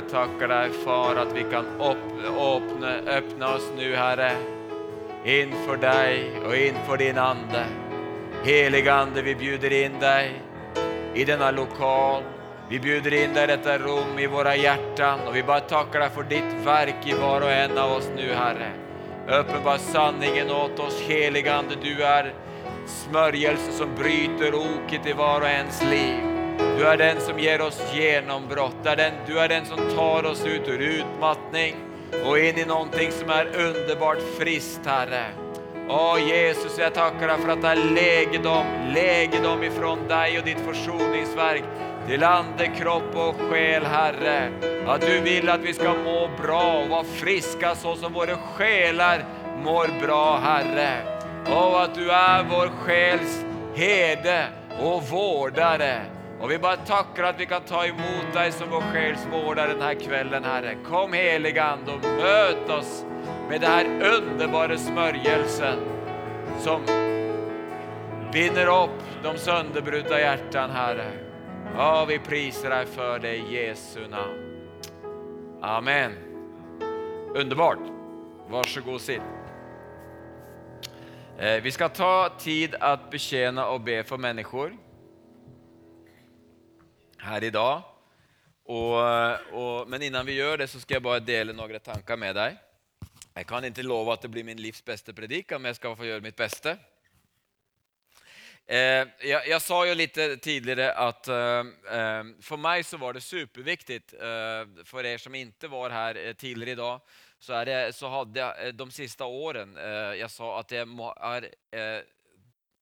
Jag tackar dig far att vi kan upp, öppna, öppna oss nu Herre inför dig och inför din Ande. Heliga Ande, vi bjuder in dig i denna lokal. Vi bjuder in dig i detta rum, i våra hjärtan och vi bara tackar dig för ditt verk i var och en av oss nu Herre. Uppenbar sanningen åt oss, heliga Ande, du är smörjelse som bryter oket i var och ens liv. Du är den som ger oss genombrott, du är den, du är den som tar oss ut ur utmattning och in i någonting som är underbart friskt Herre. Åh Jesus, jag tackar dig för att det är lägedom, lägedom ifrån dig och ditt försoningsverk till ande, kropp och själ Herre. Att du vill att vi ska må bra och vara friska så som våra själar mår bra Herre. Och att du är vår själs herde och vårdare. Och vi bara tackar att vi kan ta emot dig som vår själs vårdare den här kvällen Herre. Kom heligande Ande och möt oss med den här underbara smörjelsen som binder upp de sönderbrutna hjärtan Herre. Ja, vi prisar dig för det i Jesu namn. Amen. Underbart. Varsågod och sitt. Eh, vi ska ta tid att betjäna och be för människor här idag. Och, och, men innan vi gör det så ska jag bara dela några tankar med dig. Jag kan inte lova att det blir min livs bästa predikan, men jag ska få göra mitt bästa. Eh, jag, jag, sa ju lite tidigare att eh, eh för mig så var det superviktigt, eh, för er som inte var här eh, tidigare idag, så, är det, så hade jag eh, de sista åren, jag sa att jag är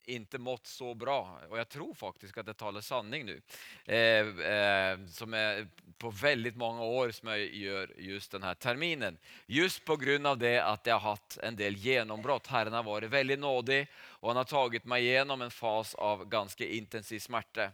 inte mått så bra. Och jag tror faktiskt att jag talar sanning nu. Eh, eh, som är på väldigt många år som jag gör just den här terminen. Just på grund av det att jag har haft en del genombrott. Herren har varit väldigt nådig och han har tagit mig igenom en fas av ganska intensiv smärta.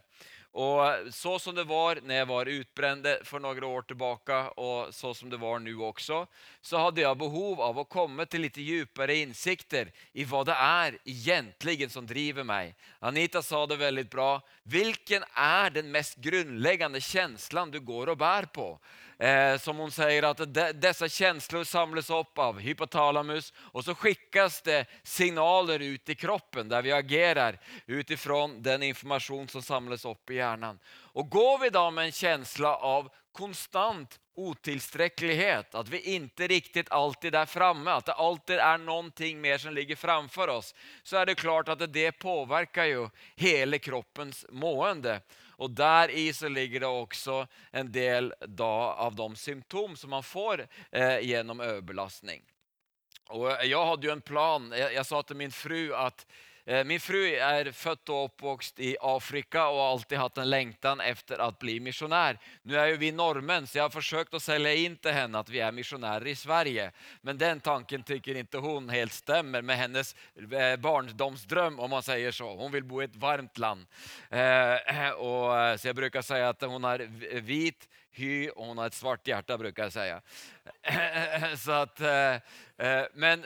Och så som det var när jag var utbränd för några år tillbaka och så som det var nu också, så hade jag behov av att komma till lite djupare insikter i vad det är egentligen som driver mig. Anita sa det väldigt bra, vilken är den mest grundläggande känslan du går och bär på? Eh, som hon säger att de, dessa känslor samlas upp av hypotalamus och så skickas det signaler ut i kroppen där vi agerar utifrån den information som samlas upp i hjärnan. Och går vi då med en känsla av konstant otillsträcklighet, att vi inte riktigt alltid är framme, att det alltid är någonting mer som ligger framför oss, så är det klart att det påverkar ju hela kroppens mående. Och där i så ligger det också en del av de symptom som man får eh, genom överbelastning. Och jag hade ju en plan, jag, jag sa till min fru att Eh, min fru är född och uppvuxen i Afrika och har alltid haft en längtan efter att bli missionär. Nu är ju vi norrmän så jag har försökt att sälja in till henne att vi är missionärer i Sverige. Men den tanken tycker inte hon helt stämmer med hennes eh, barndomsdröm om man säger så. Hon vill bo i ett varmt land. Eh, och, så jag brukar säga att hon är vit, hy och hon har ett svart hjärta brukar jag säga. Så att, eh, eh, men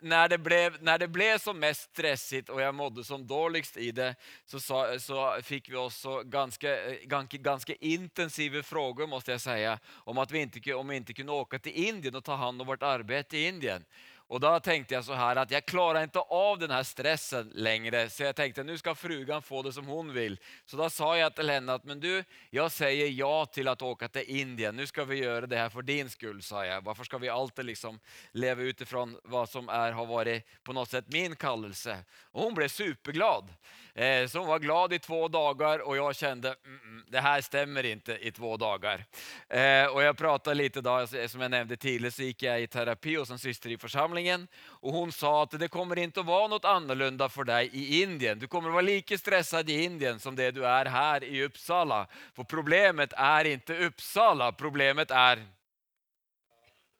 när det, blev, när det blev som mest stressigt och jag mådde som dåligst i det så, så fick vi också ganska, eh, ganska, ganska intensiva frågor måste jag säga om att vi inte, om vi inte kunde åka till Indien och ta hand om vårt arbete i Indien. Och då tänkte jag så här att jag klarar inte av den här stressen längre. Så jag tänkte nu ska frugan få det som hon vill. Så då sa jag till henne att men du, jag säger ja till att åka till Indien. Nu ska vi göra det här för din skull, sa jag. Varför ska vi alltid liksom leva utifrån vad som är, har varit på något sätt min kallelse? Och hon blev superglad. Eh, så hon var glad i två dagar och jag kände, mm, det här stämmer inte i två dagar. Eh, och jag pratade lite då, alltså, som jag nämnde tidigare, så gick jag i terapi hos en syster i församlingen och hon sa att det kommer inte att vara något annorlunda för dig i Indien. Du kommer att vara lika stressad i Indien som det du är här i Uppsala. För problemet är inte Uppsala, problemet är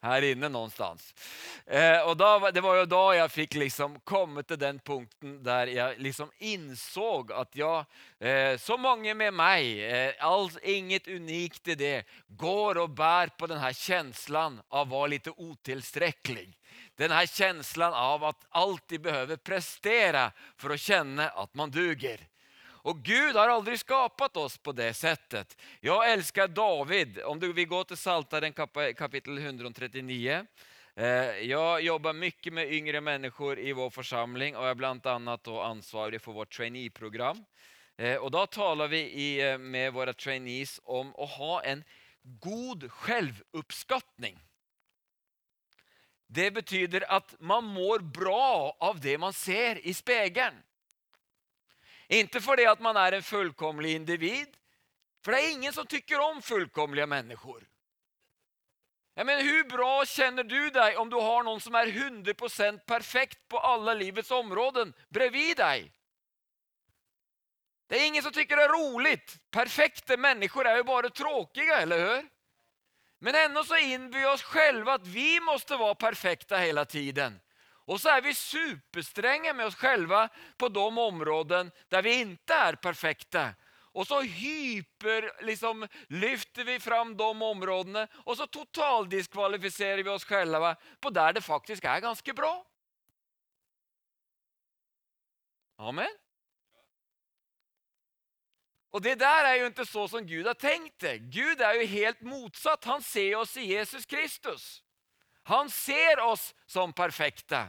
här inne någonstans. Eh, och då, det var ju då jag fick liksom komma till den punkten där jag liksom insåg att jag, eh, så många med mig, eh, alls inget unikt i det, går och bär på den här känslan av att vara lite otillsträcklig. Den här känslan av att alltid behöva prestera för att känna att man duger. Och Gud har aldrig skapat oss på det sättet. Jag älskar David. Om du vill gå till Psaltaren kapitel 139. Eh, jag jobbar mycket med yngre människor i vår församling och är bland annat då ansvarig för vårt traineeprogram. Eh, och då talar vi eh, med våra trainees om att ha en god självuppskattning. Det betyder att man mår bra av det man ser i spegeln. Inte för det att man är en fullkomlig individ, för det är ingen som tycker om fullkomliga människor. Jag menar, hur bra känner du dig om du har någon som är 100% perfekt på alla livets områden bredvid dig? Det är ingen som tycker det är roligt. Perfekta människor är ju bara tråkiga, eller hur? Men ändå så inbyr vi oss själva att vi måste vara perfekta hela tiden. Och så är vi superstränga med oss själva på de områden där vi inte är perfekta. Och så hyper, liksom, lyfter vi fram de områdena och så totaldiskvalificerar vi oss själva på där det faktiskt är ganska bra. Amen. Och det där är ju inte så som Gud har tänkt det. Gud är ju helt motsatt. Han ser oss i Jesus Kristus. Han ser oss som perfekta.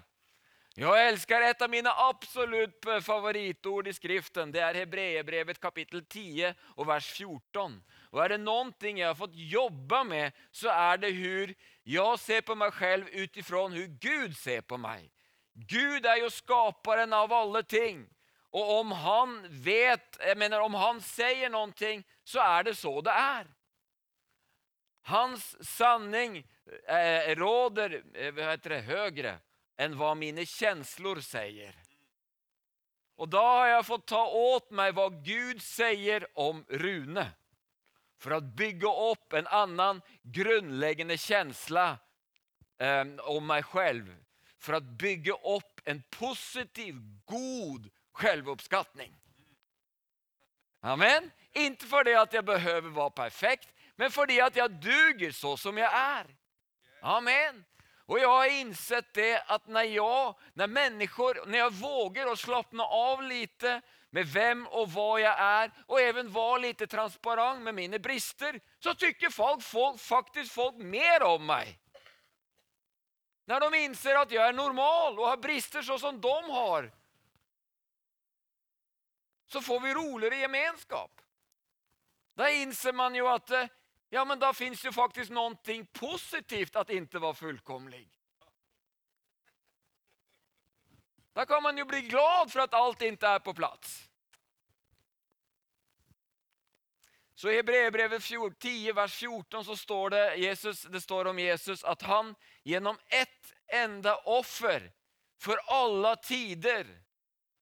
Jag älskar ett av mina absolut favoritord i skriften. Det är Hebreerbrevet kapitel 10 och vers 14. Och är det någonting jag har fått jobba med så är det hur jag ser på mig själv utifrån hur Gud ser på mig. Gud är ju skaparen av alla ting. Och om han vet, jag menar om han säger någonting så är det så det är. Hans sanning Eh, eh, råder eh, vad heter det, högre än vad mina känslor säger. Och då har jag fått ta åt mig vad Gud säger om Rune. För att bygga upp en annan grundläggande känsla eh, om mig själv. För att bygga upp en positiv, god självuppskattning. Amen. Inte för det att jag behöver vara perfekt, men för det att jag duger så som jag är. Amen. Och jag har insett det att när jag, när människor, när jag vågar att slappna av lite med vem och vad jag är och även vara lite transparent med mina brister, så tycker folk, folk faktiskt folk mer om mig. När de inser att jag är normal och har brister så som de har, så får vi roligare gemenskap. Där inser man ju att eh, ja, men där finns ju faktiskt någonting positivt att inte vara fullkomlig. Där kan man ju bli glad för att allt inte är på plats. Så i Hebreerbrevet 10, vers 14 så står det, Jesus, det står om Jesus att han genom ett enda offer för alla tider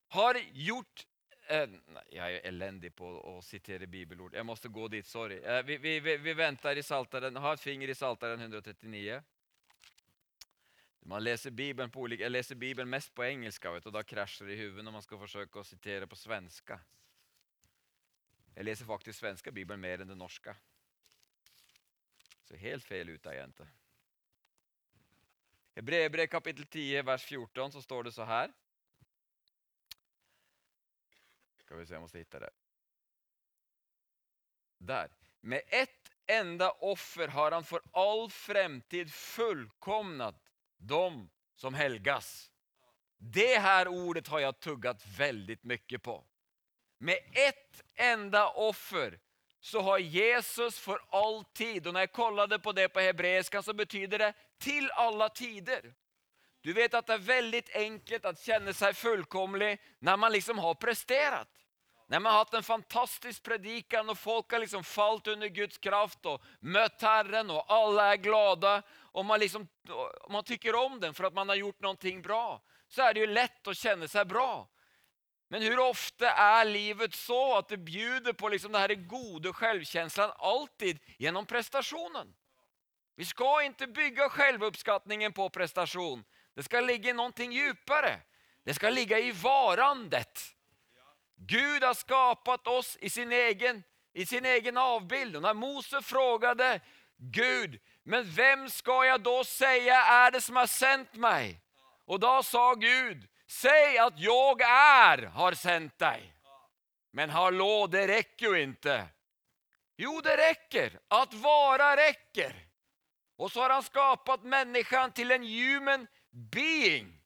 har gjort Eh, jag är eländig på att citera bibelord. Jag måste gå dit, sorry. Eh, vi, vi, vi, väntar i Saltaren, har ett finger i Saltaren 139. Man läser Bibeln på olika, jag läser Bibeln mest på engelska vet, och då kraschar det i huvudet när man ska försöka citera på svenska. Jag läser faktiskt svenska Bibeln mer än den norska. Så helt fel ute är jag inte. Hebreerbrevet kapitel 10, vers 14 så står det så här. Ska vi se, jag måste hitta det. Där. Med ett enda offer har han för all framtid fullkomnat dem som helgas. Det här ordet har jag tuggat väldigt mycket på. Med ett enda offer så har Jesus för all tid, och när jag kollade på det på hebreiska så betyder det till alla tider. Du vet att det är väldigt enkelt att känna sig fullkomlig när man liksom har presterat. När man har haft en fantastisk predikan och folk har liksom fallit under Guds kraft och mött Herren och alla är glada och man, liksom, man tycker om den för att man har gjort någonting bra. Så är det ju lätt att känna sig bra. Men hur ofta är livet så att det bjuder på liksom den här goda självkänslan alltid genom prestationen? Vi ska inte bygga självuppskattningen på prestation. Det ska ligga i någonting djupare. Det ska ligga i varandet. Gud har skapat oss i sin egen, i sin egen avbild. Och när Mose frågade Gud, men vem ska jag då säga är det som har sänt mig? Och då sa Gud, säg att jag är har sänt dig. Men hallå, det räcker ju inte. Jo, det räcker. Att vara räcker. Och så har han skapat människan till en human being.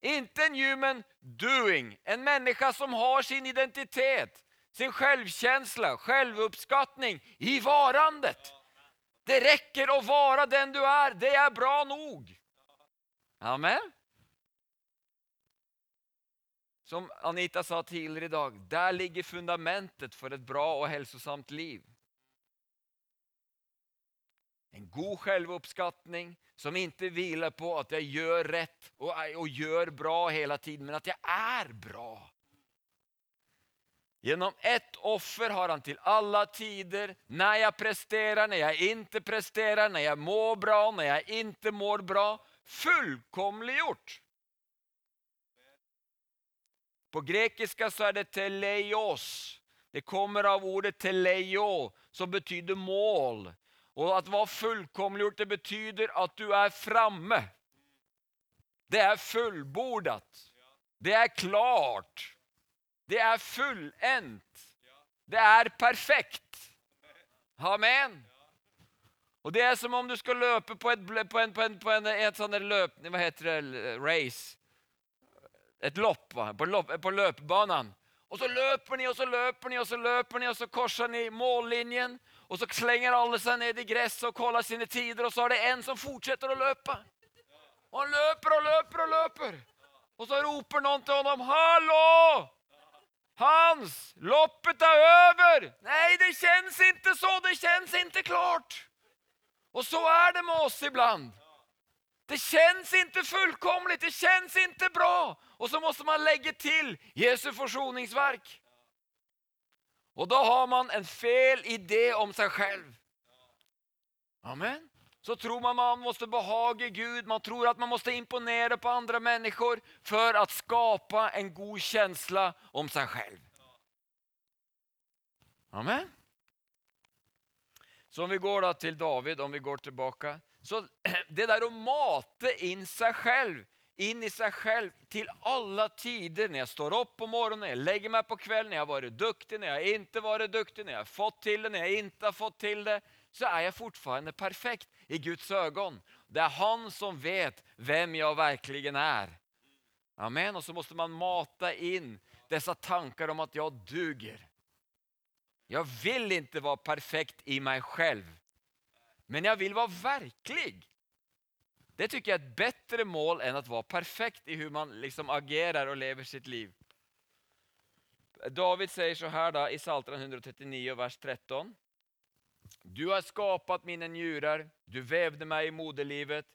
Inte en human doing. En människa som har sin identitet, sin självkänsla, självuppskattning i varandet. Det räcker att vara den du är, det är bra nog. Amen. Som Anita sa tidigare idag, där ligger fundamentet för ett bra och hälsosamt liv. En god självuppskattning som inte vilar på att jag gör rätt och, och gör bra hela tiden, men att jag är bra. Genom ett offer har han till alla tider, när jag presterar, när jag inte presterar, när jag mår bra, när jag inte mår bra, fullkomliggjort. På grekiska så är det teleios. Det kommer av ordet teleio som betyder mål. Och att vara fullkomliggjort det betyder att du är framme. Det är fullbordat. Det är klart. Det är fullänt. Det är perfekt. Amen. Och det är som om du ska löpa på, ett, på en, på en, på en, ett sånt där löp, vad heter det, race. Ett lopp, va? På, lopp, på löpbanan. Och så löper ni och så löper ni och så löper ni och så korsar ni mållinjen. Och så slänger alla sig ner i gräs och kollar sina tider och så har det en som fortsätter att löpa. Och han löper och löper och löper. Och så ropar någon till honom, Hallå! Hans, loppet är över! Nej, det känns inte så, det känns inte klart. Och så är det med oss ibland. Det känns inte fullkomligt, det känns inte bra. Och så måste man lägga till Jesu försoningsverk. Och då har man en fel idé om sig själv. Amen. Så tror man man måste behaga Gud, man tror att man måste imponera på andra människor för att skapa en god känsla om sig själv. Amen. Så om vi går då till David, om vi går tillbaka. Så det där att mata in sig själv, in i sig själv till alla tider. När jag står upp på morgonen, när jag lägger mig på kvällen, när jag varit duktig, när jag inte varit duktig, när jag fått till det, när jag inte har fått till det. Så är jag fortfarande perfekt i Guds ögon. Det är han som vet vem jag verkligen är. Amen. Och så måste man mata in dessa tankar om att jag duger. Jag vill inte vara perfekt i mig själv. Men jag vill vara verklig. Det tycker jag är ett bättre mål än att vara perfekt i hur man liksom agerar och lever sitt liv. David säger så här då, i Psaltaren 139, vers 13. Du har skapat mina njurar, du vävde mig i moderlivet.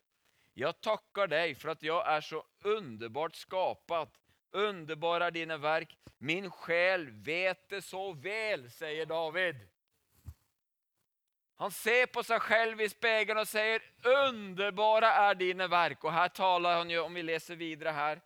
Jag tackar dig för att jag är så underbart skapad. Underbara dina verk. Min själ vet det så väl, säger David. Han ser på sig själv i spegeln och säger underbara är dina verk. Och här talar han ju, om vi läser vidare här,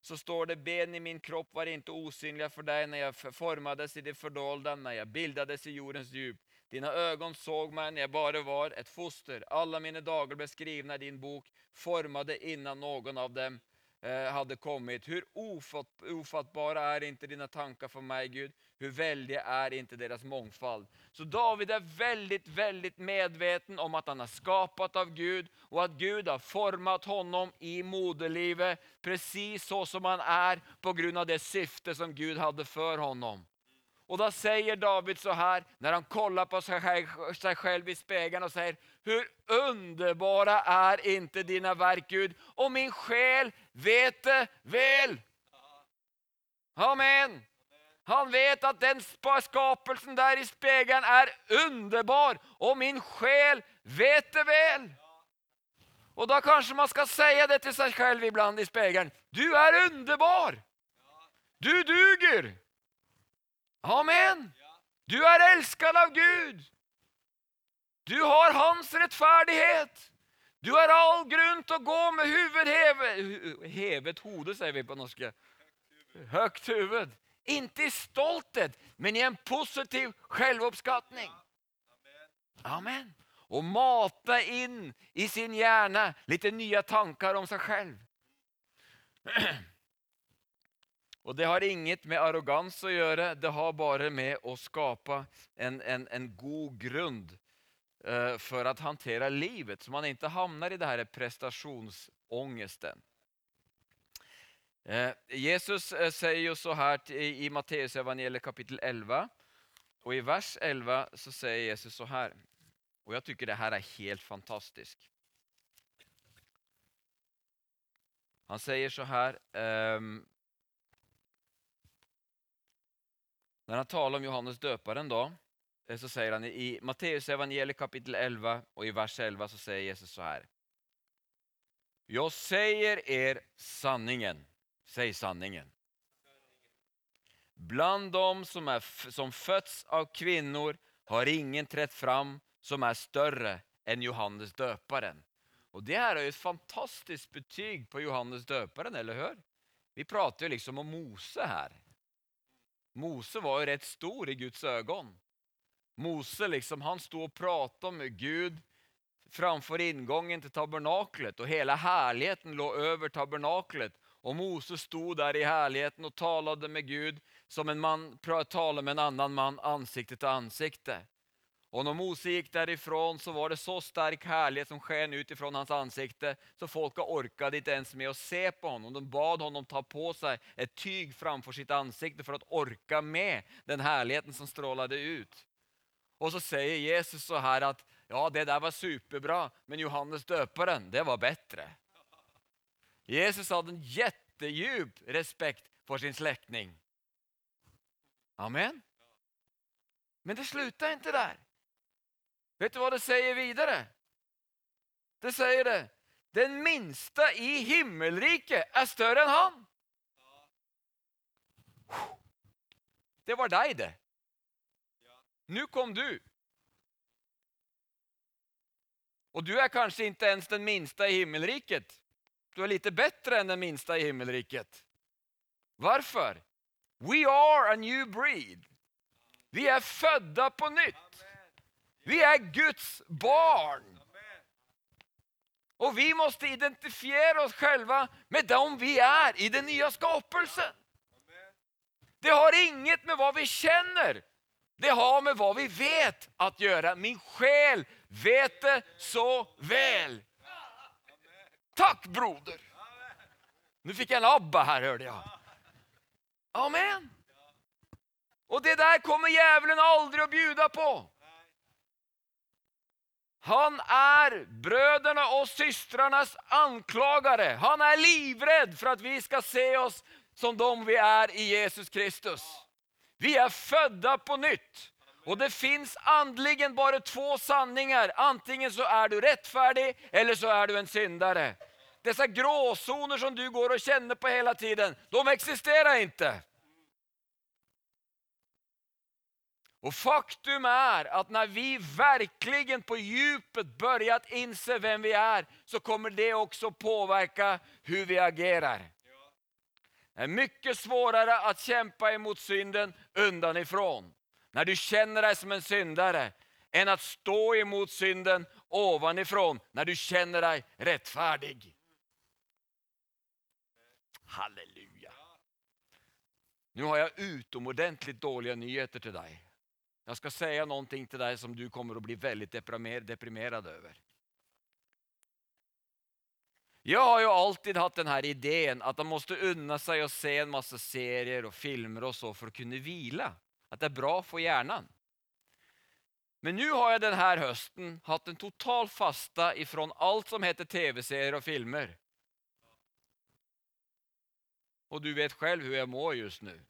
så står det ben i min kropp var inte osynliga för dig när jag formades i det fördolda, när jag bildades i jordens djup. Dina ögon såg mig när jag bara var ett foster. Alla mina dagar blev skrivna i din bok, formade innan någon av dem Eh, hade kommit. Hur ofatt, ofattbara är inte dina tankar för mig Gud? Hur väldiga är inte deras mångfald? Så David är väldigt, väldigt medveten om att han är skapat av Gud och att Gud har format honom i moderlivet precis så som han är på grund av det syfte som Gud hade för honom. Och då säger David så här, när han kollar på sig själv i spegeln och säger, hur underbara är inte dina verk Gud, och min själ vet det väl. Amen. Han vet att den skapelsen där i spegeln är underbar och min själ vet det väl. Och då kanske man ska säga det till sig själv ibland i spegeln. Du är underbar. Du duger. Amen. Du är älskad av Gud. Du har hans rättfärdighet. Du har all grund att gå med huvud hevet hode, säger vi på norska. Högt huvud. Inte i stolthet, men i en positiv självuppskattning. Amen. Och mata in i sin hjärna lite nya tankar om sig själv. Och Det har inget med arrogans att göra, det har bara med att skapa en, en, en god grund eh, för att hantera livet, så man inte hamnar i det här prestationsångesten. Eh, Jesus eh, säger ju så här i Matteus evangeliet kapitel 11. Och i vers 11 så säger Jesus så här. Och jag tycker det här är helt fantastiskt. Han säger så här. Ehm, när han talar om Johannes döparen då, eh, så säger han i Matteus evangeliet kapitel 11 och i vers 11 så säger Jesus så här. Jag säger er sanningen. Säg sanningen. Bland dem som, är, som fötts av kvinnor har ingen trätt fram som är större än Johannes döparen. Och Det här är ju ett fantastiskt betyg på Johannes döparen, eller hur? Vi pratar ju liksom om Mose här. Mose var ju rätt stor i Guds ögon. Mose liksom, han stod och pratade med Gud framför ingången till tabernaklet och hela härligheten låg över tabernaklet. Och Mose stod där i härligheten och talade med Gud som en man talar med en annan man ansikte till ansikte. Och när Mose gick därifrån så var det så stark härlighet som sken utifrån hans ansikte så folk orkade inte ens med att se på honom. De bad honom ta på sig ett tyg framför sitt ansikte för att orka med den härligheten som strålade ut. Och så säger Jesus så här att ja, det där var superbra, men Johannes döparen, det var bättre. Jesus hade en jättedjup respekt för sin släkting. Amen. Men det slutar inte där. Vet du vad det säger vidare? Det säger det, den minsta i himmelriket är större än han. Det var dig det. Nu kom du. Och du är kanske inte ens den minsta i himmelriket. Du är lite bättre än den minsta i himmelriket. Varför? We are a new breed. Vi är födda på nytt. Vi är Guds barn. Och vi måste identifiera oss själva med dem vi är i den nya skapelsen. Det har inget med vad vi känner, det har med vad vi vet att göra. Min själ vet det så väl. Tack broder! Nu fick jag en ABBA här hörde jag. Amen. Och det där kommer djävulen aldrig att bjuda på. Han är bröderna och systrarnas anklagare. Han är livrädd för att vi ska se oss som de vi är i Jesus Kristus. Vi är födda på nytt. Och det finns andligen bara två sanningar. Antingen så är du rättfärdig eller så är du en syndare. Dessa gråzoner som du går och känner på hela tiden, de existerar inte. Och faktum är att när vi verkligen på djupet börjat inse vem vi är, så kommer det också påverka hur vi agerar. Det är mycket svårare att kämpa emot synden undanifrån, när du känner dig som en syndare, än att stå emot synden ovanifrån, när du känner dig rättfärdig. Halleluja. Nu har jag utomordentligt dåliga nyheter till dig. Jag ska säga någonting till dig som du kommer att bli väldigt deprimerad över. Jag har ju alltid haft den här idén att man måste unna sig att se en massa serier och filmer och så för att kunna vila. Att det är bra för hjärnan. Men nu har jag den här hösten haft en total fasta ifrån allt som heter tv-serier och filmer. Och du vet själv hur jag mår just nu.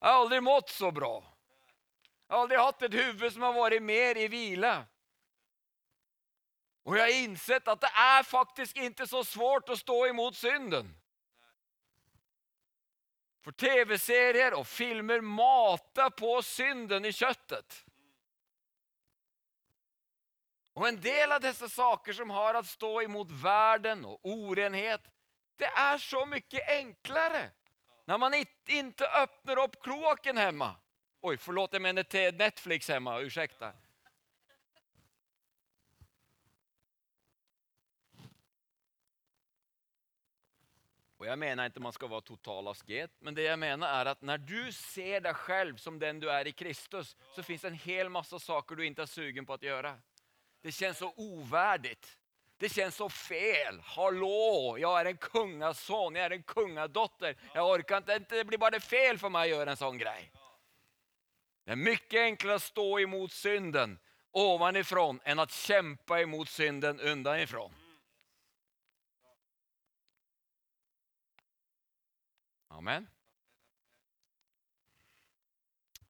Jag har aldrig mått så bra. Jag har aldrig haft ett huvud som har varit mer i vila. Och jag har insett att det är faktiskt inte så svårt att stå emot synden. För tv-serier och filmer matar på synden i köttet. Och en del av dessa saker som har att stå emot världen och orenhet, det är så mycket enklare. När man inte öppnar upp kloaken hemma. Oj, förlåt, jag menar till Netflix hemma, ursäkta. Och jag menar inte att man ska vara total asket, men det jag menar är att när du ser dig själv som den du är i Kristus, så finns det en hel massa saker du inte är sugen på att göra. Det känns så ovärdigt. Det känns så fel. Hallå, jag är en kungason, jag är en kungadotter. Jag orkar inte, inte, det blir bara fel för mig att göra en sån grej. Det är mycket enklare att stå emot synden ovanifrån än att kämpa emot synden undanifrån. Amen.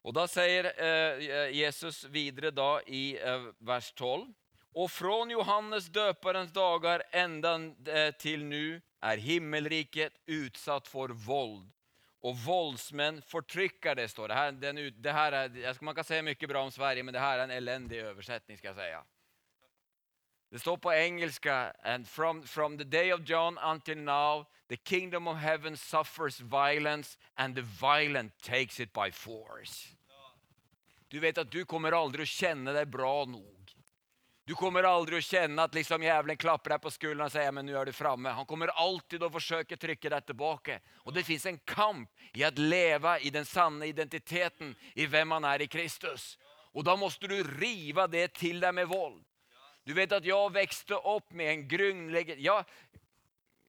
Och då säger eh, Jesus vidare då i eh, vers 12. Och från Johannes döparens dagar ända eh, till nu är himmelriket utsatt för våld. Och våldsmän förtryckare står det. Här, den, det här är, man kan säga mycket bra om Sverige, men det här är en eländig översättning ska jag säga. Det står på engelska, and from, from the day of John until now, the kingdom of heaven suffers violence and the violent takes it by force. Du vet att du kommer aldrig att känna dig bra nog. Du kommer aldrig att känna att liksom djävulen klappar dig på skuldran och säger men nu är du framme. Han kommer alltid att försöka trycka dig tillbaka. Och det finns en kamp i att leva i den sanna identiteten i vem man är i Kristus. Och då måste du riva det till dig med våld. Du vet att jag växte upp med en grundläggande... Ja,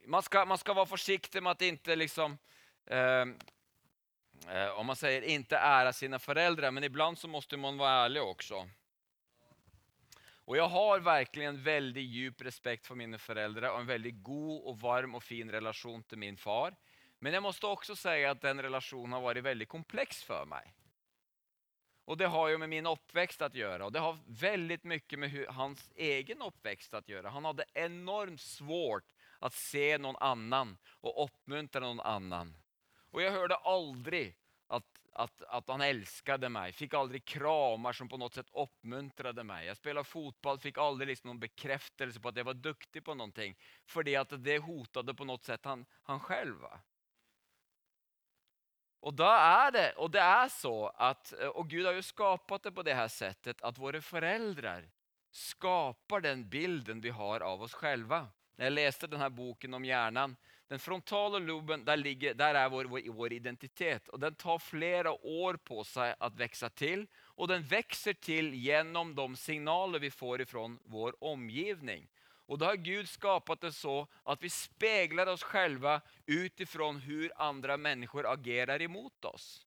man, ska, man ska vara försiktig med att inte liksom... Eh, eh, om man säger inte ära sina föräldrar, men ibland så måste man vara ärlig också. Och jag har verkligen väldigt djup respekt för mina föräldrar och en väldigt god och varm och fin relation till min far. Men jag måste också säga att den relationen har varit väldigt komplex för mig. Och det har ju med min uppväxt att göra och det har väldigt mycket med hans egen uppväxt att göra. Han hade enormt svårt att se någon annan och uppmuntra någon annan. Och jag hörde aldrig att, att, han älskade mig, fick aldrig kramar som på något sätt uppmuntrade mig. Jag spelade fotboll, fick aldrig liksom någon bekräftelse på att jag var duktig på någonting. För det att det hotade på något sätt han, han själv. Och då är det, och det är så att, och Gud har ju skapat det på det här sättet, att våra föräldrar skapar den bilden vi har av oss själva. När jag läste den här boken om hjärnan, den frontala loben, där, ligger, där är vår, vår, vår identitet. Och den tar flera år på sig att växa till. Och den växer till genom de signaler vi får ifrån vår omgivning. Och då har Gud skapat det så att vi speglar oss själva utifrån hur andra människor agerar emot oss.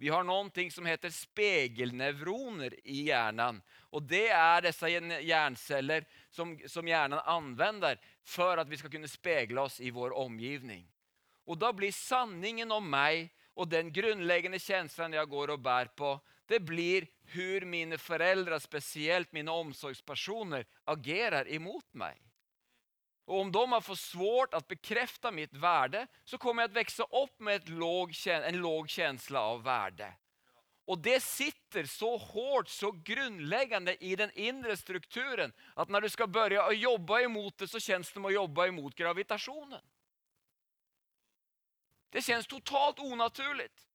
Vi har någonting som heter spegelneuroner i hjärnan. Och det är dessa hjärnceller som, som hjärnan använder för att vi ska kunna spegla oss i vår omgivning. Och då blir sanningen om mig och den grundläggande känslan jag går och bär på, det blir hur mina föräldrar, speciellt mina omsorgspersoner, agerar emot mig. Och om de har fått svårt att bekräfta mitt värde så kommer jag att växa upp med ett låg, en låg känsla av värde. Och det sitter så hårt, så grundläggande i den inre strukturen att när du ska börja jobba emot det så känns det som att jobba emot gravitationen. Det känns totalt onaturligt.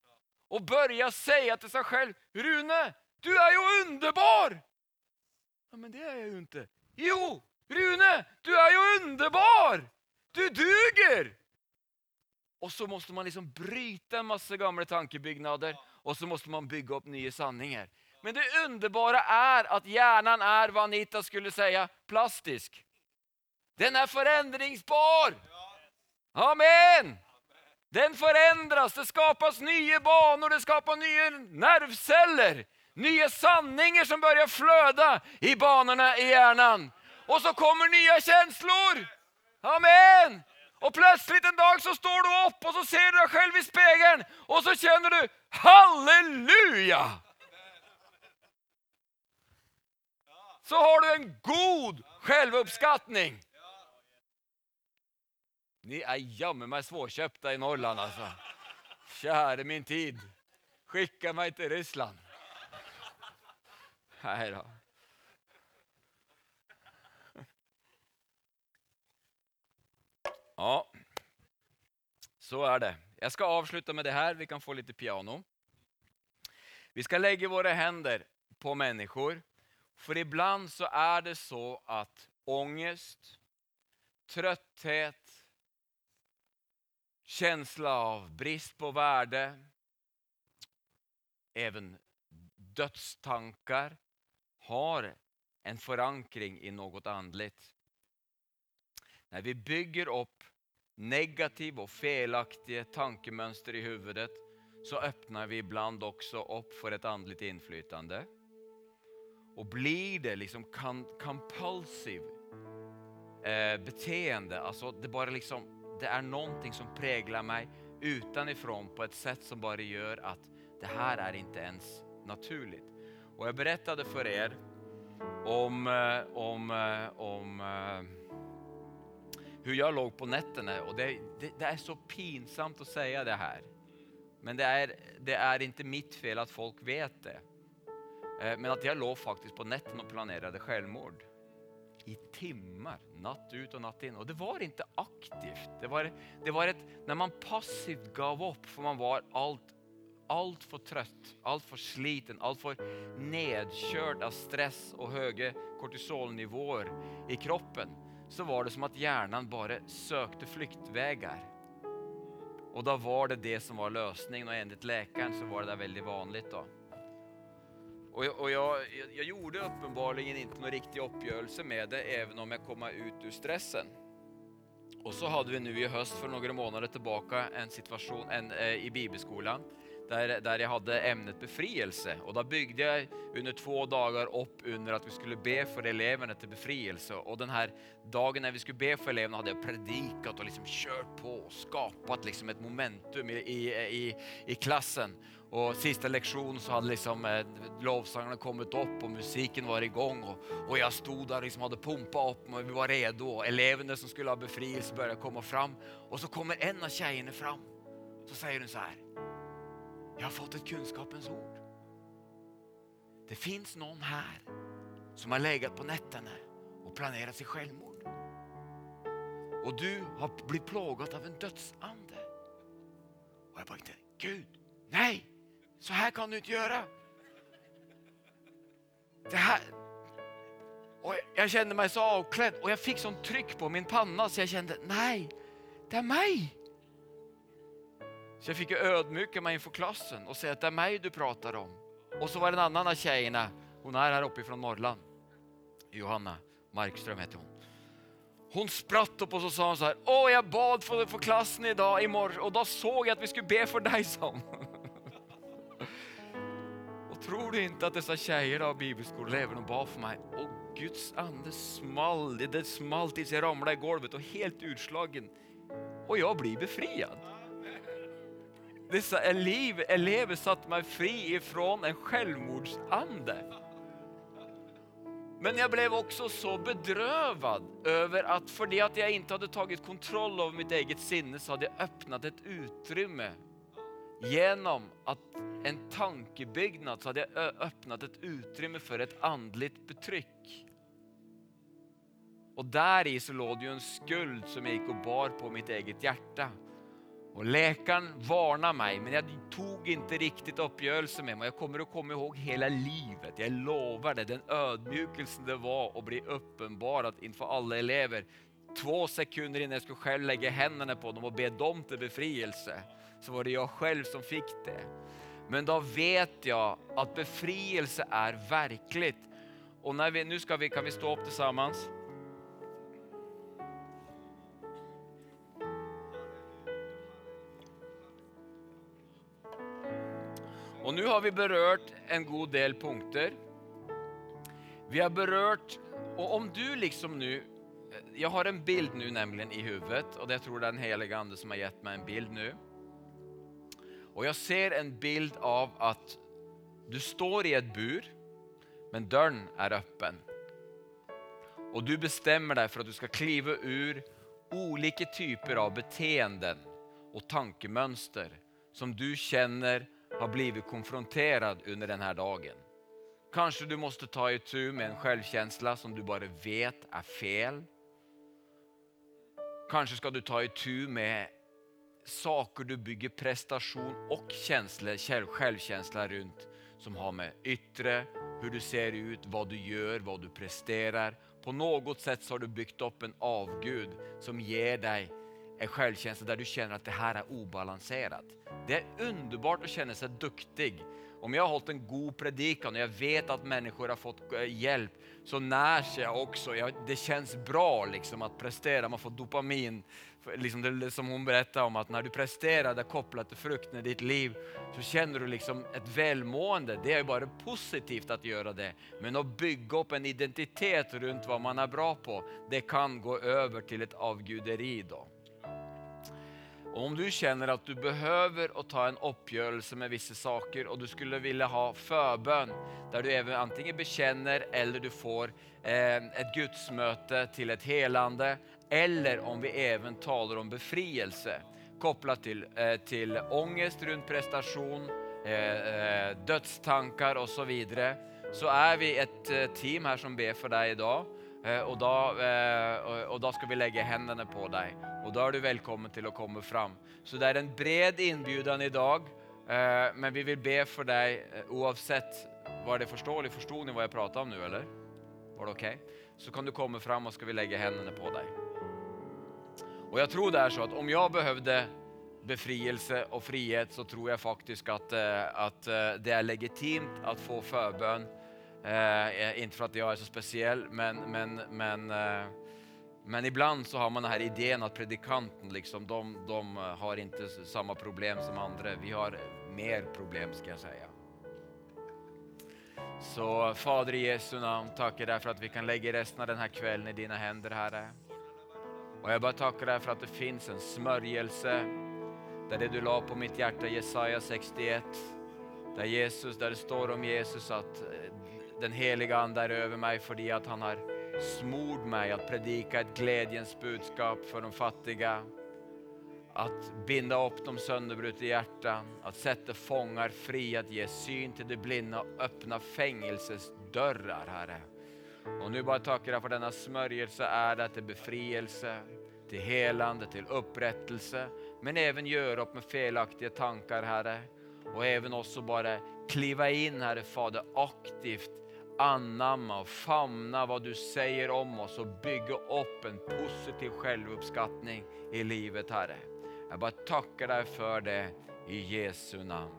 Och börja säga till sig själv, Rune, du är ju underbar! Ja, men det är jag ju inte. Jo, Rune, du är ju underbar! Du duger! Och så måste man liksom bryta en massa gamla tankebyggnader och så måste man bygga upp nya sanningar. Men det underbara är att hjärnan är vad Anita skulle säga, plastisk. Den är förändringsbar. Amen! Den förändras, det skapas nya banor, det skapar nya nervceller. Nya sanningar som börjar flöda i banorna i hjärnan. Och så kommer nya känslor. Amen! Och plötsligt en dag så står du upp och så ser du dig själv i spegeln och så känner du Halleluja! Så har du en god självuppskattning. Ni är jamme mig svårköpta i Norrland alltså. Käre min tid. Skicka mig till Ryssland. Nej då. Ja, så är det. Jag ska avsluta med det här, vi kan få lite piano. Vi ska lägga våra händer på människor. För ibland så är det så att ångest, trötthet, känsla av brist på värde, även dödstankar har en förankring i något andligt. När vi bygger upp negativa och felaktiga tankemönster i huvudet så öppnar vi ibland också upp för ett andligt inflytande. Och blir det liksom compulsive eh, beteende, alltså det, bara liksom, det är någonting som präglar mig utanifrån på ett sätt som bara gör att det här är inte ens naturligt. Och jag berättade för er om, eh, om, eh, om eh, hur jag låg på nätterna och det, det, det, är så pinsamt att säga det här. Men det är, det är inte mitt fel att folk vet det. Eh, men att jag låg faktiskt på nätterna och planerade självmord. I timmar, natt ut och natt in. Och det var inte aktivt. Det var, det var ett, när man passivt gav upp för man var allt, allt för trött, allt för sliten, allt för nedkörd av stress och höga kortisolnivåer i kroppen. Så var det som att hjärnan bara sökte flyktvägar. Och då var det det som var lösningen och enligt läkaren så var det där väldigt vanligt. då. Och, jag, och jag, jag, gjorde uppenbarligen inte någon riktig uppgörelse med det även om jag kom ut ur stressen. Och så hade vi nu i höst för några månader tillbaka en situation en, eh, i bibelskolan där, där jag hade ämnet befrielse. Och då byggde jag under två dagar upp under att vi skulle be för eleverna till befrielse. Och den här dagen när vi skulle be för eleverna hade jag predikat och liksom kört på och skapat liksom ett momentum i, i, i, i klassen. Och sista lektionen så hade liksom eh, lovsångarna kommit upp och musiken var igång och, och jag stod där och liksom hade pumpat upp och vi var redo. Och eleverna som skulle ha befrielse började komma fram och så kommer en av tjejerna fram. Så säger hon så här. Jag har fått ett kunskapens ord. Det finns någon här som har legat på nätterna och planerat sig självmord. Och du har blivit plågad av en dödsande. Och jag bara inte, Gud, nej, så här kan du inte göra. Det här... Och jag kände mig så avklädd och jag fick sånt tryck på min panna så jag kände, nej, det är mig. Så jag fick ödmjuka mig inför klassen och säga att det är mig du pratar om. Och så var det en annan av tjejerna, hon är här uppe från Norrland. Johanna Markström heter hon. Hon spratt upp och så sa hon så här, åh jag bad för, för klassen idag imorgon och då såg jag att vi skulle be för dig som. och tror du inte att dessa tjejer av bibelskoleeleverna bad för mig och Guds ande small, det small tills jag ramlade i golvet och helt utslagen. Och jag blir befriad dessa elever, elever satte mig fri ifrån en självmordsande. Men jag blev också så bedrövad över att för det att jag inte hade tagit kontroll över mitt eget sinne så hade jag öppnat ett utrymme. Genom att en tankebyggnad så hade jag öppnat ett utrymme för ett andligt betryck. Och där i så låg det ju en skuld som jag gick och bar på mitt eget hjärta. Och läkaren varnade mig, men jag tog inte riktigt uppgörelse med mig. Jag kommer att komma ihåg hela livet. Jag lovar det, den ödmjukelsen det var att bli uppenbarad inför alla elever. Två sekunder innan jag skulle själv lägga händerna på dem och be dem till befrielse, så var det jag själv som fick det. Men då vet jag att befrielse är verkligt. Och när vi, nu ska vi, kan vi stå upp tillsammans. Och nu har vi berört en god del punkter. Vi har berört, och om du liksom nu, jag har en bild nu nämligen i huvudet och jag tror det är den heliga ande som har gett mig en bild nu. Och jag ser en bild av att du står i ett bur, men dörren är öppen. Och du bestämmer dig för att du ska kliva ur olika typer av beteenden och tankemönster som du känner har blivit konfronterad under den här dagen. Kanske du måste ta itu med en självkänsla som du bara vet är fel. Kanske ska du ta itu med saker du bygger prestation och känsla, självkänsla runt som har med yttre, hur du ser ut, vad du gör, vad du presterar. På något sätt så har du byggt upp en avgud som ger dig en självkänsla där du känner att det här är obalanserat. Det är underbart att känna sig duktig. Om jag har hållit en god predikan och jag vet att människor har fått eh, hjälp så närs jag också. Jag, det känns bra liksom att prestera, man får dopamin. Liksom det som hon berättade om att när du presterar det kopplat till frukten i ditt liv så känner du liksom ett välmående. Det är bara positivt att göra det. Men att bygga upp en identitet runt vad man är bra på, det kan gå över till ett avguderi. Då. Och om du känner att du behöver att ta en uppgörelse med vissa saker och du skulle vilja ha förbön där du även antingen bekänner eller du får eh, ett gudsmöte till ett helande eller om vi även talar om befrielse kopplat till, eh, till ångest runt prestation, eh, eh dödstankar och så vidare så är vi ett eh, team här som ber för dig idag. Eh, och då, eh, och då ska vi lägga händerna på dig. Och då är du välkommen till att komma fram. Så det är en bred inbjudan idag, eh, men vi vill be för dig oavsett. Var det förståeligt? Förstod ni vad jag pratade om nu eller? Var det okej? Okay? Så kan du komma fram och ska vi lägga händerna på dig. Och jag tror det är så att om jag behövde befrielse och frihet så tror jag faktiskt att, att det är legitimt att få förbön Eh, eh, inte för att jag är så speciell, men, men, men, eh, men ibland så har man den här idén att predikanten, liksom, de, de har inte samma problem som andra. Vi har mer problem ska jag säga. Så Fader i Jesu namn, tackar dig för att vi kan lägga resten av den här kvällen i dina händer Herre. Och jag bara tackar dig för att det finns en smörjelse där det du la på mitt hjärta, Jesaja 61, där Jesus, där det står om Jesus att eh, den heliga Ande är över mig för att han har smord mig att predika ett glädjens budskap för de fattiga. Att binda upp de sönderbrutna hjärtan, att sätta fångar fria, att ge syn till de blinda och öppna fängelsesdörrar, Herre. Och nu bara tackar jag för denna smörjelse är det till befrielse, till helande, till upprättelse, men även göra upp med felaktiga tankar, Herre. Och även också bara kliva in, Herre Fader, aktivt anamma och famna vad du säger om oss och bygga upp en positiv självuppskattning i livet Herre. Jag bara tackar dig för det i Jesu namn.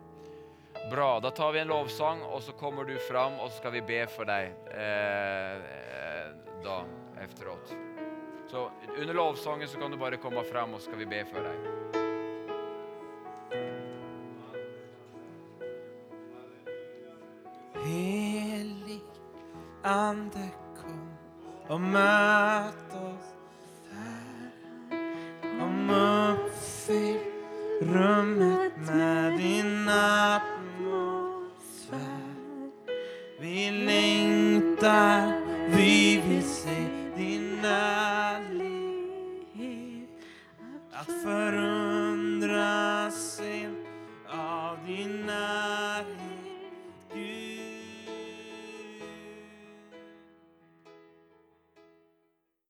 Bra, då tar vi en lovsång och så kommer du fram och så ska vi be för dig eh, eh då, efteråt. Så under lovsången så kan du bara komma fram och så ska vi be för dig. Ande kom och möt oss där. Kom uppfyll rummet